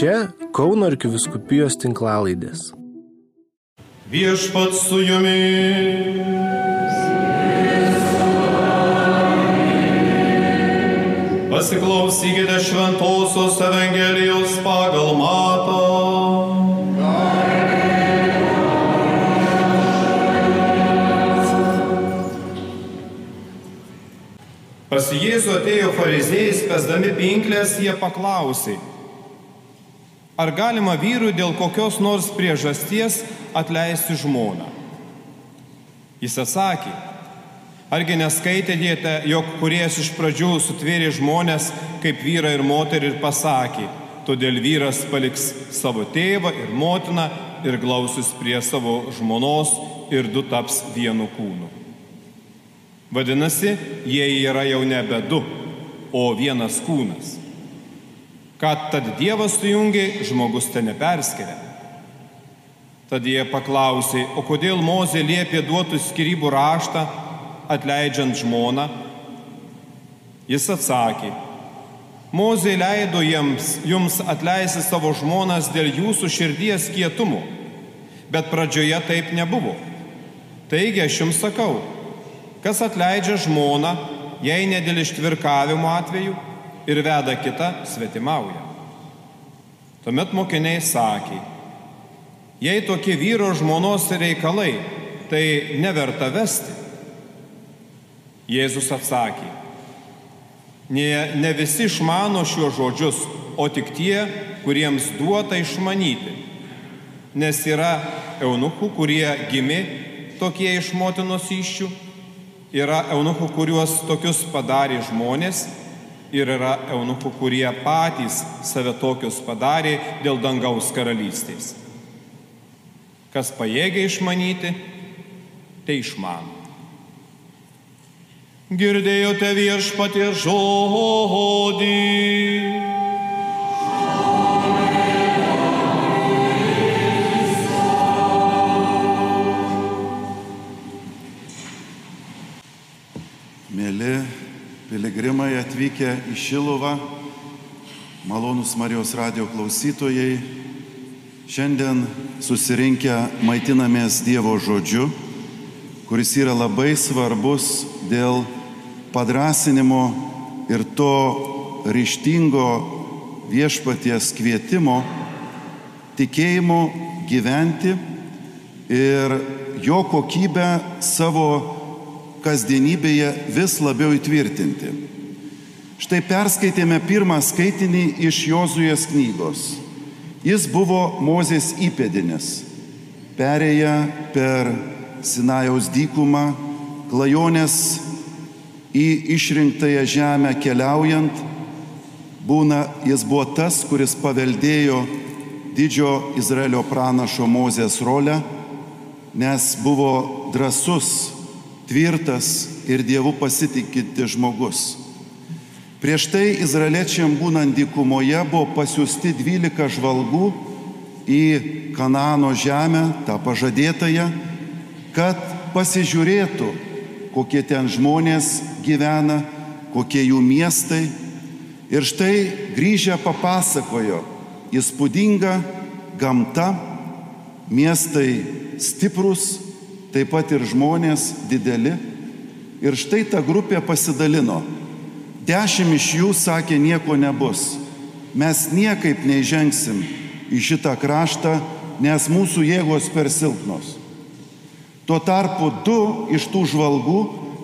Čia Kauno arkiviskupijos tinklalaidės. Viešpat su jumis. Pasiklausykite Šventojios Evangelijos pagal matą. Pas Jėzų atėjo fariziejai, spesdami pinklės, jie paklausė, ar galima vyrui dėl kokios nors priežasties atleisti žmoną. Jis atsakė, argi neskaitėte, jog kuries iš pradžių sutvėrė žmonės kaip vyrą ir moterį ir pasakė, todėl vyras paliks savo tėvą ir motiną ir glausis prie savo žmonos ir du taps vienu kūnu. Vadinasi, jie yra jau nebe du, o vienas kūnas. Kad tad Dievas sujungia, žmogus ten neperskiria. Tad jie paklausė, o kodėl Mozė liepė duoti skirybų raštą, atleidžiant žmoną? Jis atsakė, Mozė leido jiems, jums atleisti savo žmonas dėl jūsų širdies kietumo, bet pradžioje taip nebuvo. Taigi aš jums sakau, Kas atleidžia žmoną, jei ne dėl ištvirkavimo atveju ir veda kitą svetimauja. Tuomet mokiniai sakė, jei tokie vyro žmonos reikalai, tai neverta vesti. Jėzus atsakė, ne, ne visi išmano šiuos žodžius, o tik tie, kuriems duota išmanyti. Nes yra eunuchų, kurie gimė tokie iš motinos iššių Yra eunuchų, kuriuos tokius padarė žmonės ir yra eunuchų, kurie patys save tokius padarė dėl dangaus karalystės. Kas pajėgia išmanyti, tai išmano. Girdėjote viešpatie žodį. Atvykę į Šiluvą, malonus Marijos radio klausytojai, šiandien susirinkę maitinamės Dievo žodžiu, kuris yra labai svarbus dėl padrasinimo ir to ryštingo viešpaties kvietimo tikėjimu gyventi ir jo kokybę savo kasdienybėje vis labiau įtvirtinti. Štai perskaitėme pirmą skaitinį iš Jozuės knygos. Jis buvo Mozės įpėdinis. Perėję per Sinajaus dykumą, klajonės į išrinktąją žemę keliaujant, būna jis buvo tas, kuris paveldėjo didžio Izraelio pranašo Mozės rolę, nes buvo drasus tvirtas ir Dievu pasitikinti žmogus. Prieš tai izraeliečiam būnant dykumoje buvo pasiūsti 12 žvalgų į Kanano žemę, tą pažadėtąją, kad pasižiūrėtų, kokie ten žmonės gyvena, kokie jų miestai. Ir štai grįžę papasakojo įspūdinga gamta, miestai stiprus, taip pat ir žmonės dideli. Ir štai ta grupė pasidalino. Dešimt iš jų sakė, nieko nebus. Mes niekaip neįžengsim į šitą kraštą, nes mūsų jėgos per silpnos. Tuo tarpu du iš tų žvalgų,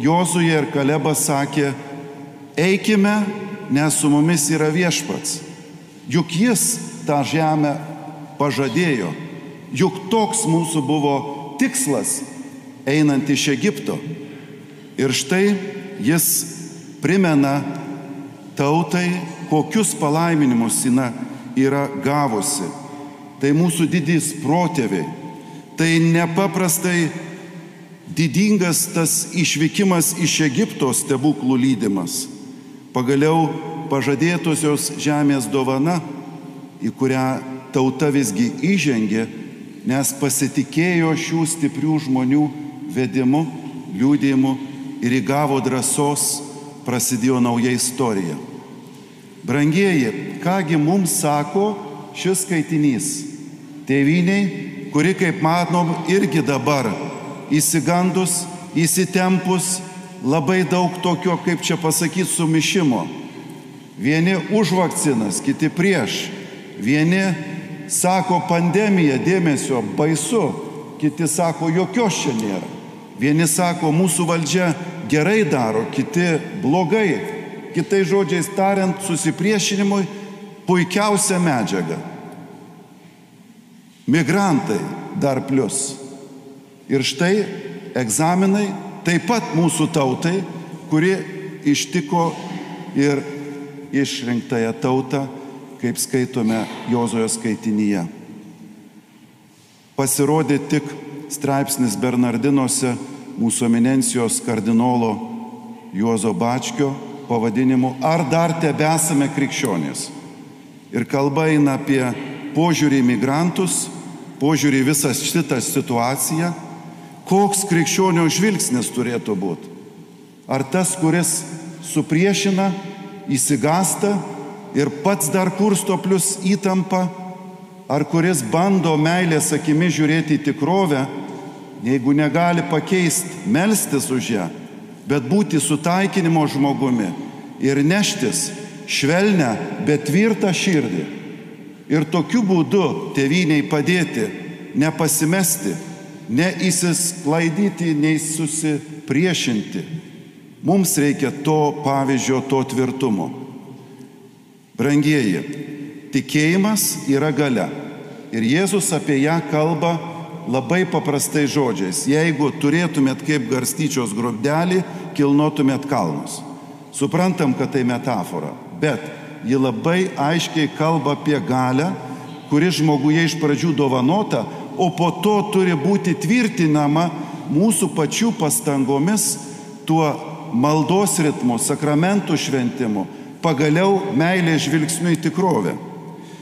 Jozuje ir Kalebas sakė, eikime, nes su mumis yra viešpats. Juk jis tą žemę pažadėjo. Juk toks mūsų buvo tikslas einant iš Egipto. Ir štai jis primena tautai, kokius palaiminimus jina yra gavusi. Tai mūsų didys protėviai. Tai nepaprastai didingas tas išvykimas iš Egipto stebuklų lydimas. Pagaliau pažadėtosios žemės dovana, į kurią tauta visgi įžengė, nes pasitikėjo šių stiprių žmonių vedimu, liūdėjimu ir įgavo drąsos, prasidėjo nauja istorija. Brangieji, kągi mums sako šis skaitinys tėviniai, kuri, kaip matom, irgi dabar įsigandus, įsitempus, labai daug tokio, kaip čia pasakyti, sumišimo. Vieni už vakcinas, kiti prieš. Vieni sako pandemija, dėmesio, baisu, kiti sako jokios čia nėra. Vieni sako mūsų valdžia gerai daro, kiti blogai. Kitai žodžiais tariant, susipriešinimui puikiausia medžiaga. Migrantai dar plus. Ir štai egzaminai taip pat mūsų tautai, kuri ištiko ir išrinktąją tautą, kaip skaitome Jozojo skaitinyje. Pasirodė tik straipsnis Bernardinuose mūsų eminencijos kardinolo Juozo Bačkio pavadinimu Ar dar tebesame krikščionys? Ir kalba eina apie požiūrį į migrantus, požiūrį į visą šitą situaciją, koks krikščionio žvilgsnis turėtų būti. Ar tas, kuris supriešina, įsigasta ir pats dar kursto plus įtampa, ar kuris bando meilės akimi žiūrėti į tikrovę, jeigu negali pakeisti, melstis už ją, bet būti sutaikinimo žmogumi ir neštis švelnę, bet tvirtą širdį. Ir tokiu būdu tėviniai padėti, nepasimesti, neįsisklaidyti, nei susipriešinti. Mums reikia to pavyzdžio, to tvirtumo. Brangieji, tikėjimas yra gale. Ir Jėzus apie ją kalba labai paprastai žodžiais. Jeigu turėtumėt kaip garstyčios grobdelį, kilnotumėt kalnus. Suprantam, kad tai metafora, bet ji labai aiškiai kalba apie galę, kuri žmoguje iš pradžių dovanota, o po to turi būti tvirtinama mūsų pačių pastangomis tuo maldos ritmu, sakramentų šventimu, pagaliau meilė žvilgsniu į tikrovę.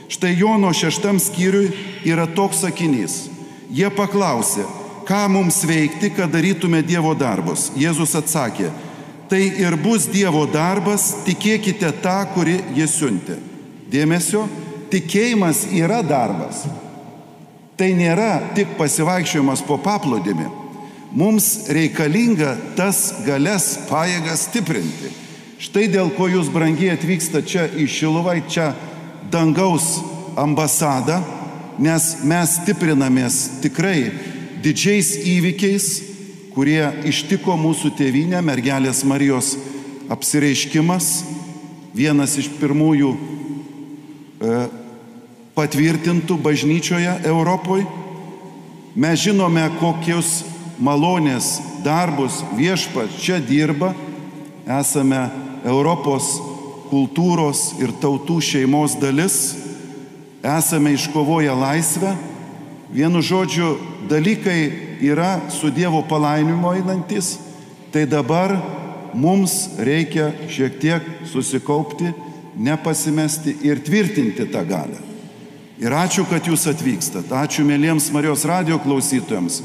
Štai Jono šeštam skyriui yra toks sakinys. Jie paklausė, ką mums veikti, kad darytume Dievo darbus. Jėzus atsakė, tai ir bus Dievo darbas, tikėkite tą, kurį jis siuntė. Dėmesio, tikėjimas yra darbas. Tai nėra tik pasivaikščiojimas po paplūdimi. Mums reikalinga tas galės pajėgas stiprinti. Štai dėl ko jūs brangiai atvyksta čia į Šiluvą, čia dangaus ambasadą, nes mes stiprinamės tikrai didžiais įvykiais, kurie ištiko mūsų tėvynę, mergelės Marijos apsireiškimas, vienas iš pirmųjų e, patvirtintų bažnyčioje Europoje. Mes žinome, kokius malonės darbus viešpat čia dirba, esame Europos kultūros ir tautų šeimos dalis, esame iškovoję laisvę. Vienu žodžiu, dalykai yra su Dievo palaimimo einantis, tai dabar mums reikia šiek tiek susikaupti, nepasimesti ir tvirtinti tą galę. Ir ačiū, kad jūs atvykstat. Ačiū mėlyms Marijos radio klausytojams,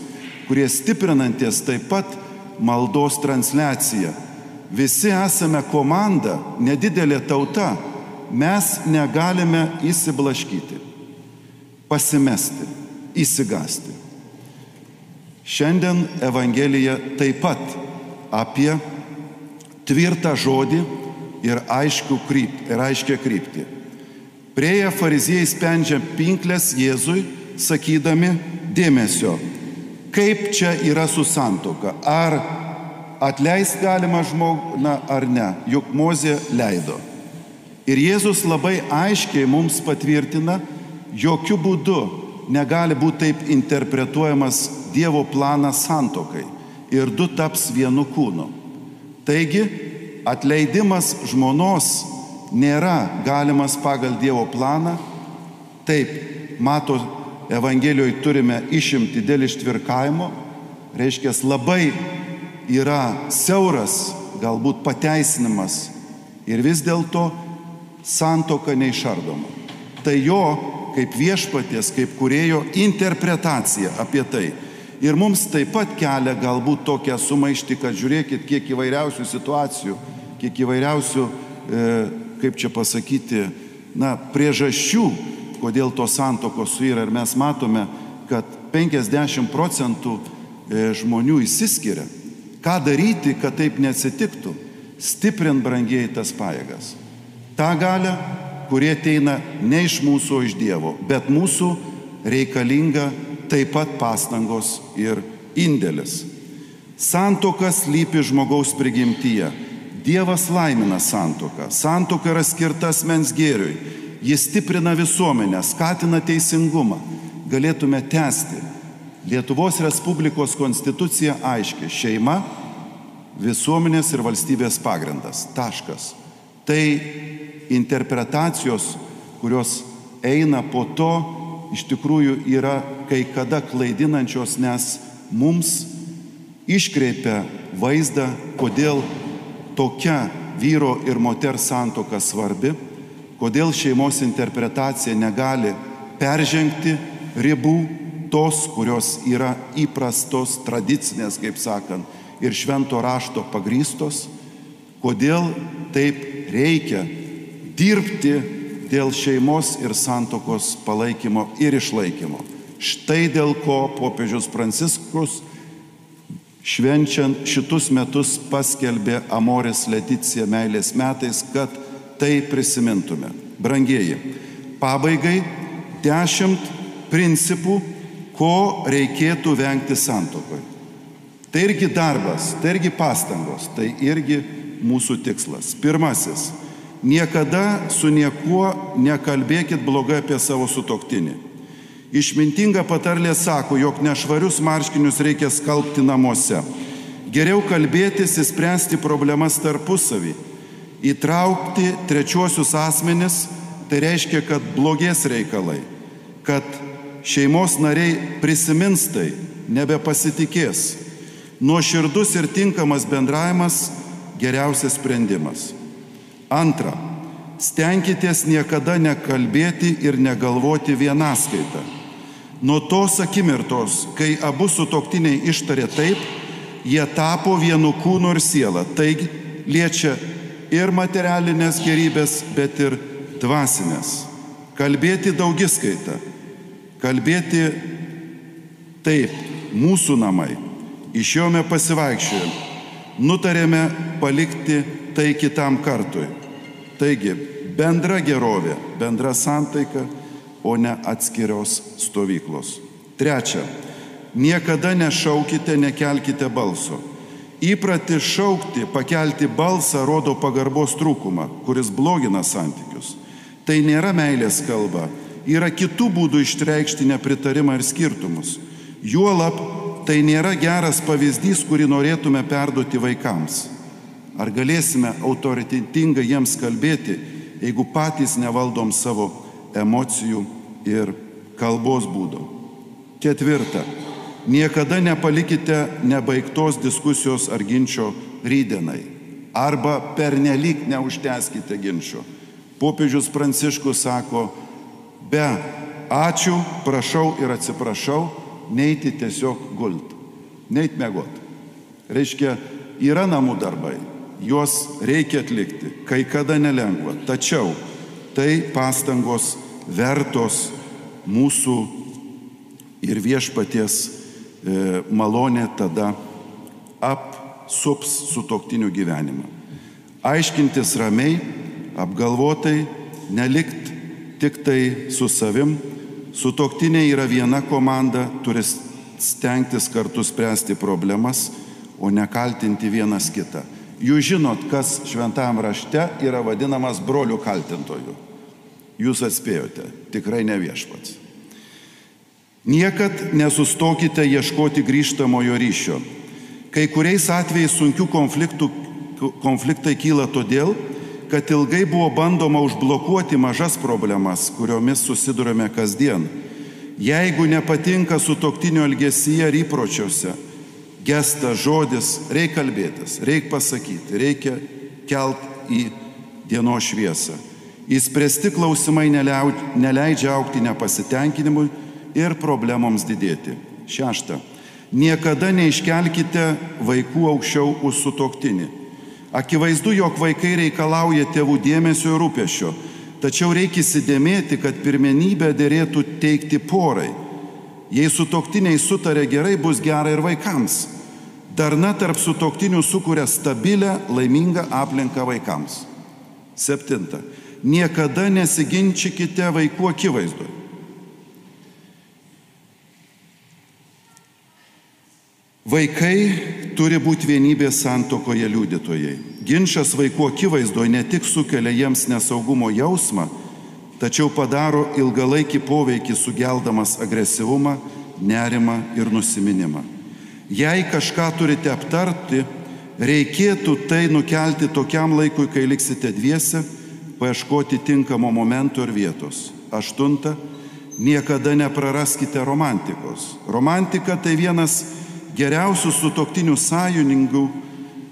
kurie stiprinantis taip pat maldos transliaciją. Visi esame komanda, nedidelė tauta. Mes negalime įsiblaškyti, pasimesti, įsigasti. Šiandien Evangelija taip pat apie tvirtą žodį ir, krypt, ir aiškę kryptį. Prieja fariziejai spendžia pinklės Jėzui, sakydami dėmesio, kaip čia yra su santoka. Ar atleisti galima žmogų, na ar ne, juk Mozė leido. Ir Jėzus labai aiškiai mums patvirtina, jokių būdų negali būti taip interpretuojamas Dievo planas santokai ir du taps vienu kūnu. Taigi, atleidimas žmonos nėra galimas pagal Dievo planą. Taip, mato, Evangelijoje turime išimti dėl ištvirkavimo, reiškia labai yra siauras, galbūt pateisinimas ir vis dėlto santoka neišardoma. Tai jo kaip viešpaties, kaip kurėjo interpretacija apie tai. Ir mums taip pat kelia galbūt tokią sumaištį, kad žiūrėkit, kiek įvairiausių situacijų, kiek įvairiausių, e, kaip čia pasakyti, na, priežasčių kodėl tos santokos suyra ir mes matome, kad 50 procentų e, žmonių įsiskiria. Ką daryti, kad taip neatsitiktų? Stiprint brangiai tas pajėgas. Ta galę, kurie ateina ne iš mūsų, o iš Dievo, bet mūsų reikalinga taip pat pastangos ir indėlis. Santokas lypi žmogaus prigimtyje. Dievas laimina santoką. Santoka yra skirta asmens gėriui. Jis stiprina visuomenę, skatina teisingumą. Galėtume tęsti. Lietuvos Respublikos konstitucija aiški - šeima, visuomenės ir valstybės pagrindas. Taškas. Tai interpretacijos, kurios eina po to, iš tikrųjų yra kai kada klaidinančios, nes mums iškreipia vaizdą, kodėl tokia vyro ir moters santoka svarbi, kodėl šeimos interpretacija negali peržengti ribų tos, kurios yra įprastos, tradicinės, kaip sakant, ir švento rašto pagrystos, kodėl taip reikia dirbti dėl šeimos ir santokos palaikymo ir išlaikymo. Štai dėl ko popiežius Pranciškus švenčiant šitus metus paskelbė Amoris Leticija meilės metais, kad tai prisimintume. Brangieji, pabaigai dešimt principų, ko reikėtų vengti santokoje. Tai irgi darbas, tai irgi pastangos, tai irgi mūsų tikslas. Pirmasis - niekada su niekuo nekalbėkit blogai apie savo sutoktinį. Išmintinga patarlė sako, jog nešvarius marškinius reikia skalbti namuose. Geriau kalbėtis, įspręsti problemas tarpusavį. Įtraukti trečiuosius asmenis, tai reiškia, kad blogės reikalai, kad šeimos nariai prisimins tai, nebepasitikės. Nuoširdus ir tinkamas bendravimas - geriausias sprendimas. Antra, stenkitės niekada nekalbėti ir negalvoti vienaskaitą. Nuo tos akimirtos, kai abu sutoktiniai ištarė taip, jie tapo vienu kūnu ir siela. Taigi liečia ir materialinės gerybės, bet ir dvasinės. Kalbėti daugiskaitą. Kalbėti taip, mūsų namai. Išėjome pasivaikščiojom. Nutarėme palikti tai kitam kartui. Taigi, bendra gerovė, bendra santaika o ne atskirios stovyklos. Trečia, niekada nešaukite, nekelkite balso. Įprati šaukti, pakelti balsą rodo pagarbos trūkumą, kuris blogina santykius. Tai nėra meilės kalba, yra kitų būdų išreikšti nepritarimą ir skirtumus. Juolab, tai nėra geras pavyzdys, kurį norėtume perduoti vaikams. Ar galėsime autoritetingai jiems kalbėti, jeigu patys nevaldom savo emocijų ir kalbos būdo. Ketvirta. Niekada nepalikite nebaigtos diskusijos ar ginčio rydienai. Arba pernelyg neužteskite ginčio. Popiežius Pranciškus sako, be ačiū, prašau ir atsiprašau, neiti tiesiog gult, neiti mėgot. Reiškia, yra namų darbai, juos reikia atlikti, kai kada nelengva, tačiau tai pastangos vertos mūsų ir viešpaties e, malonė tada apsups sutoktinių gyvenimą. Aiškintis ramiai, apgalvotai, nelikt tik tai su savim, sutoktiniai yra viena komanda, turi stengtis kartu spręsti problemas, o ne kaltinti vienas kitą. Jūs žinot, kas šventam rašte yra vadinamas brolių kaltintojų. Jūs atspėjote, tikrai ne viešpats. Niekad nesustokite ieškoti grįžtamojo ryšio. Kai kuriais atvejais sunkių konfliktų, konfliktai kyla todėl, kad ilgai buvo bandoma užblokuoti mažas problemas, kuriomis susidurime kasdien. Jeigu nepatinka su toktinio elgesyje ar įpročiuose, gestas, žodis, reikia kalbėtis, reikia pasakyti, reikia kelt į dienos šviesą. Įspręsti klausimai neleidžia aukti nepasitenkinimui ir problemoms didėti. Šešta. Niekada neiškelkite vaikų aukščiau už sutoktinį. Akivaizdu, jog vaikai reikalauja tėvų dėmesio ir rūpešio, Tačiau reikia įsidėmėti, kad pirmenybę dėrėtų teikti porai. Jei sutoktiniai sutarė gerai, bus gera ir vaikams. Darna tarp sutoktinių sukuria stabilę, laimingą aplinką vaikams. Septinta. Niekada nesiginčykite vaikų akivaizdoje. Vaikai turi būti vienybės santokoje liudytojai. Ginčas vaikų akivaizdoje ne tik sukelia jiems nesaugumo jausmą, tačiau padaro ilgalaikį poveikį sugeldamas agresyvumą, nerimą ir nusiminimą. Jei kažką turite aptarti, reikėtų tai nukelti tokiam laikui, kai liksite dviese, paieškoti tinkamo momento ir vietos. Aštunta, niekada nepraraskite romantikos. Romantika tai vienas geriausių sutoktinių sąjungininkų,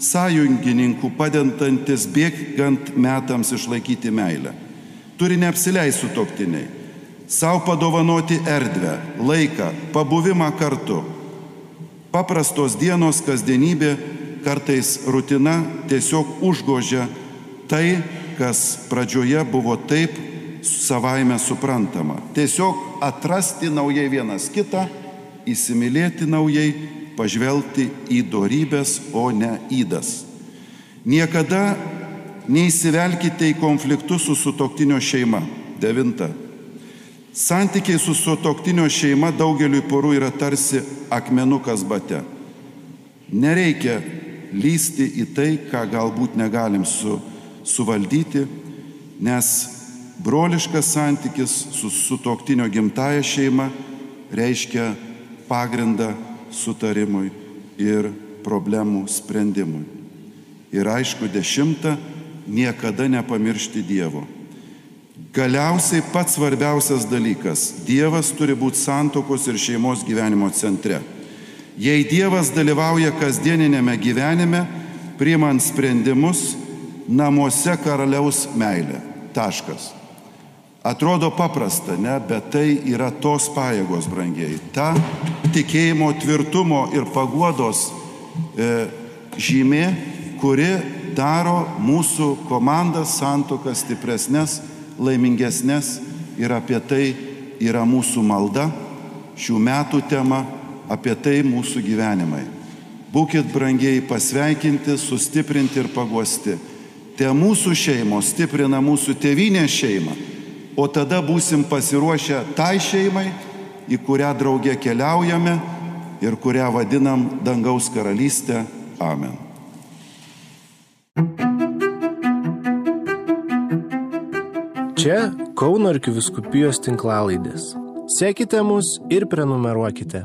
sąjungininkų padentantis bėgant metams išlaikyti meilę. Turi neapsileisti sutoktiniai, savo padovanoti erdvę, laiką, pabuvimą kartu. Paprastos dienos kasdienybė, kartais rutina tiesiog užgožia tai, kas pradžioje buvo taip savaime suprantama. Tiesiog atrasti naujai vienas kitą, įsimylėti naujai pažvelgti į dorybės, o ne įdas. Niekada neįsivelkite į konfliktus su sutoktinio šeima. Devinta. Santykiai su sutoktinio šeima daugeliu porų yra tarsi akmenukas bate. Nereikia lysti į tai, ką galbūt negalim su, suvaldyti, nes broliškas santykis su sutoktinio gimtaja šeima reiškia pagrindą sutarimui ir problemų sprendimui. Ir aišku, dešimta, niekada nepamiršti Dievo. Galiausiai pats svarbiausias dalykas - Dievas turi būti santokos ir šeimos gyvenimo centre. Jei Dievas dalyvauja kasdieninėme gyvenime, priimant sprendimus, namuose karaliaus meilė. Taškas. Atrodo paprasta, ne, bet tai yra tos pajėgos, brangiai. Ta tikėjimo tvirtumo ir paguodos e, žymė, kuri daro mūsų komandas santokas stipresnės, laimingesnės ir apie tai yra mūsų malda, šių metų tema, apie tai mūsų gyvenimai. Būkit brangiai pasveikinti, sustiprinti ir paguosti. Te mūsų šeimos stiprina mūsų tėvynės šeimą o tada būsim pasiruošę tai šeimai, į kurią draugė keliaujame ir kurią vadinam dangaus karalystė. Amen. Čia Kauno arkiviskupijos tinklalaidės. Sekite mus ir prenumeruokite.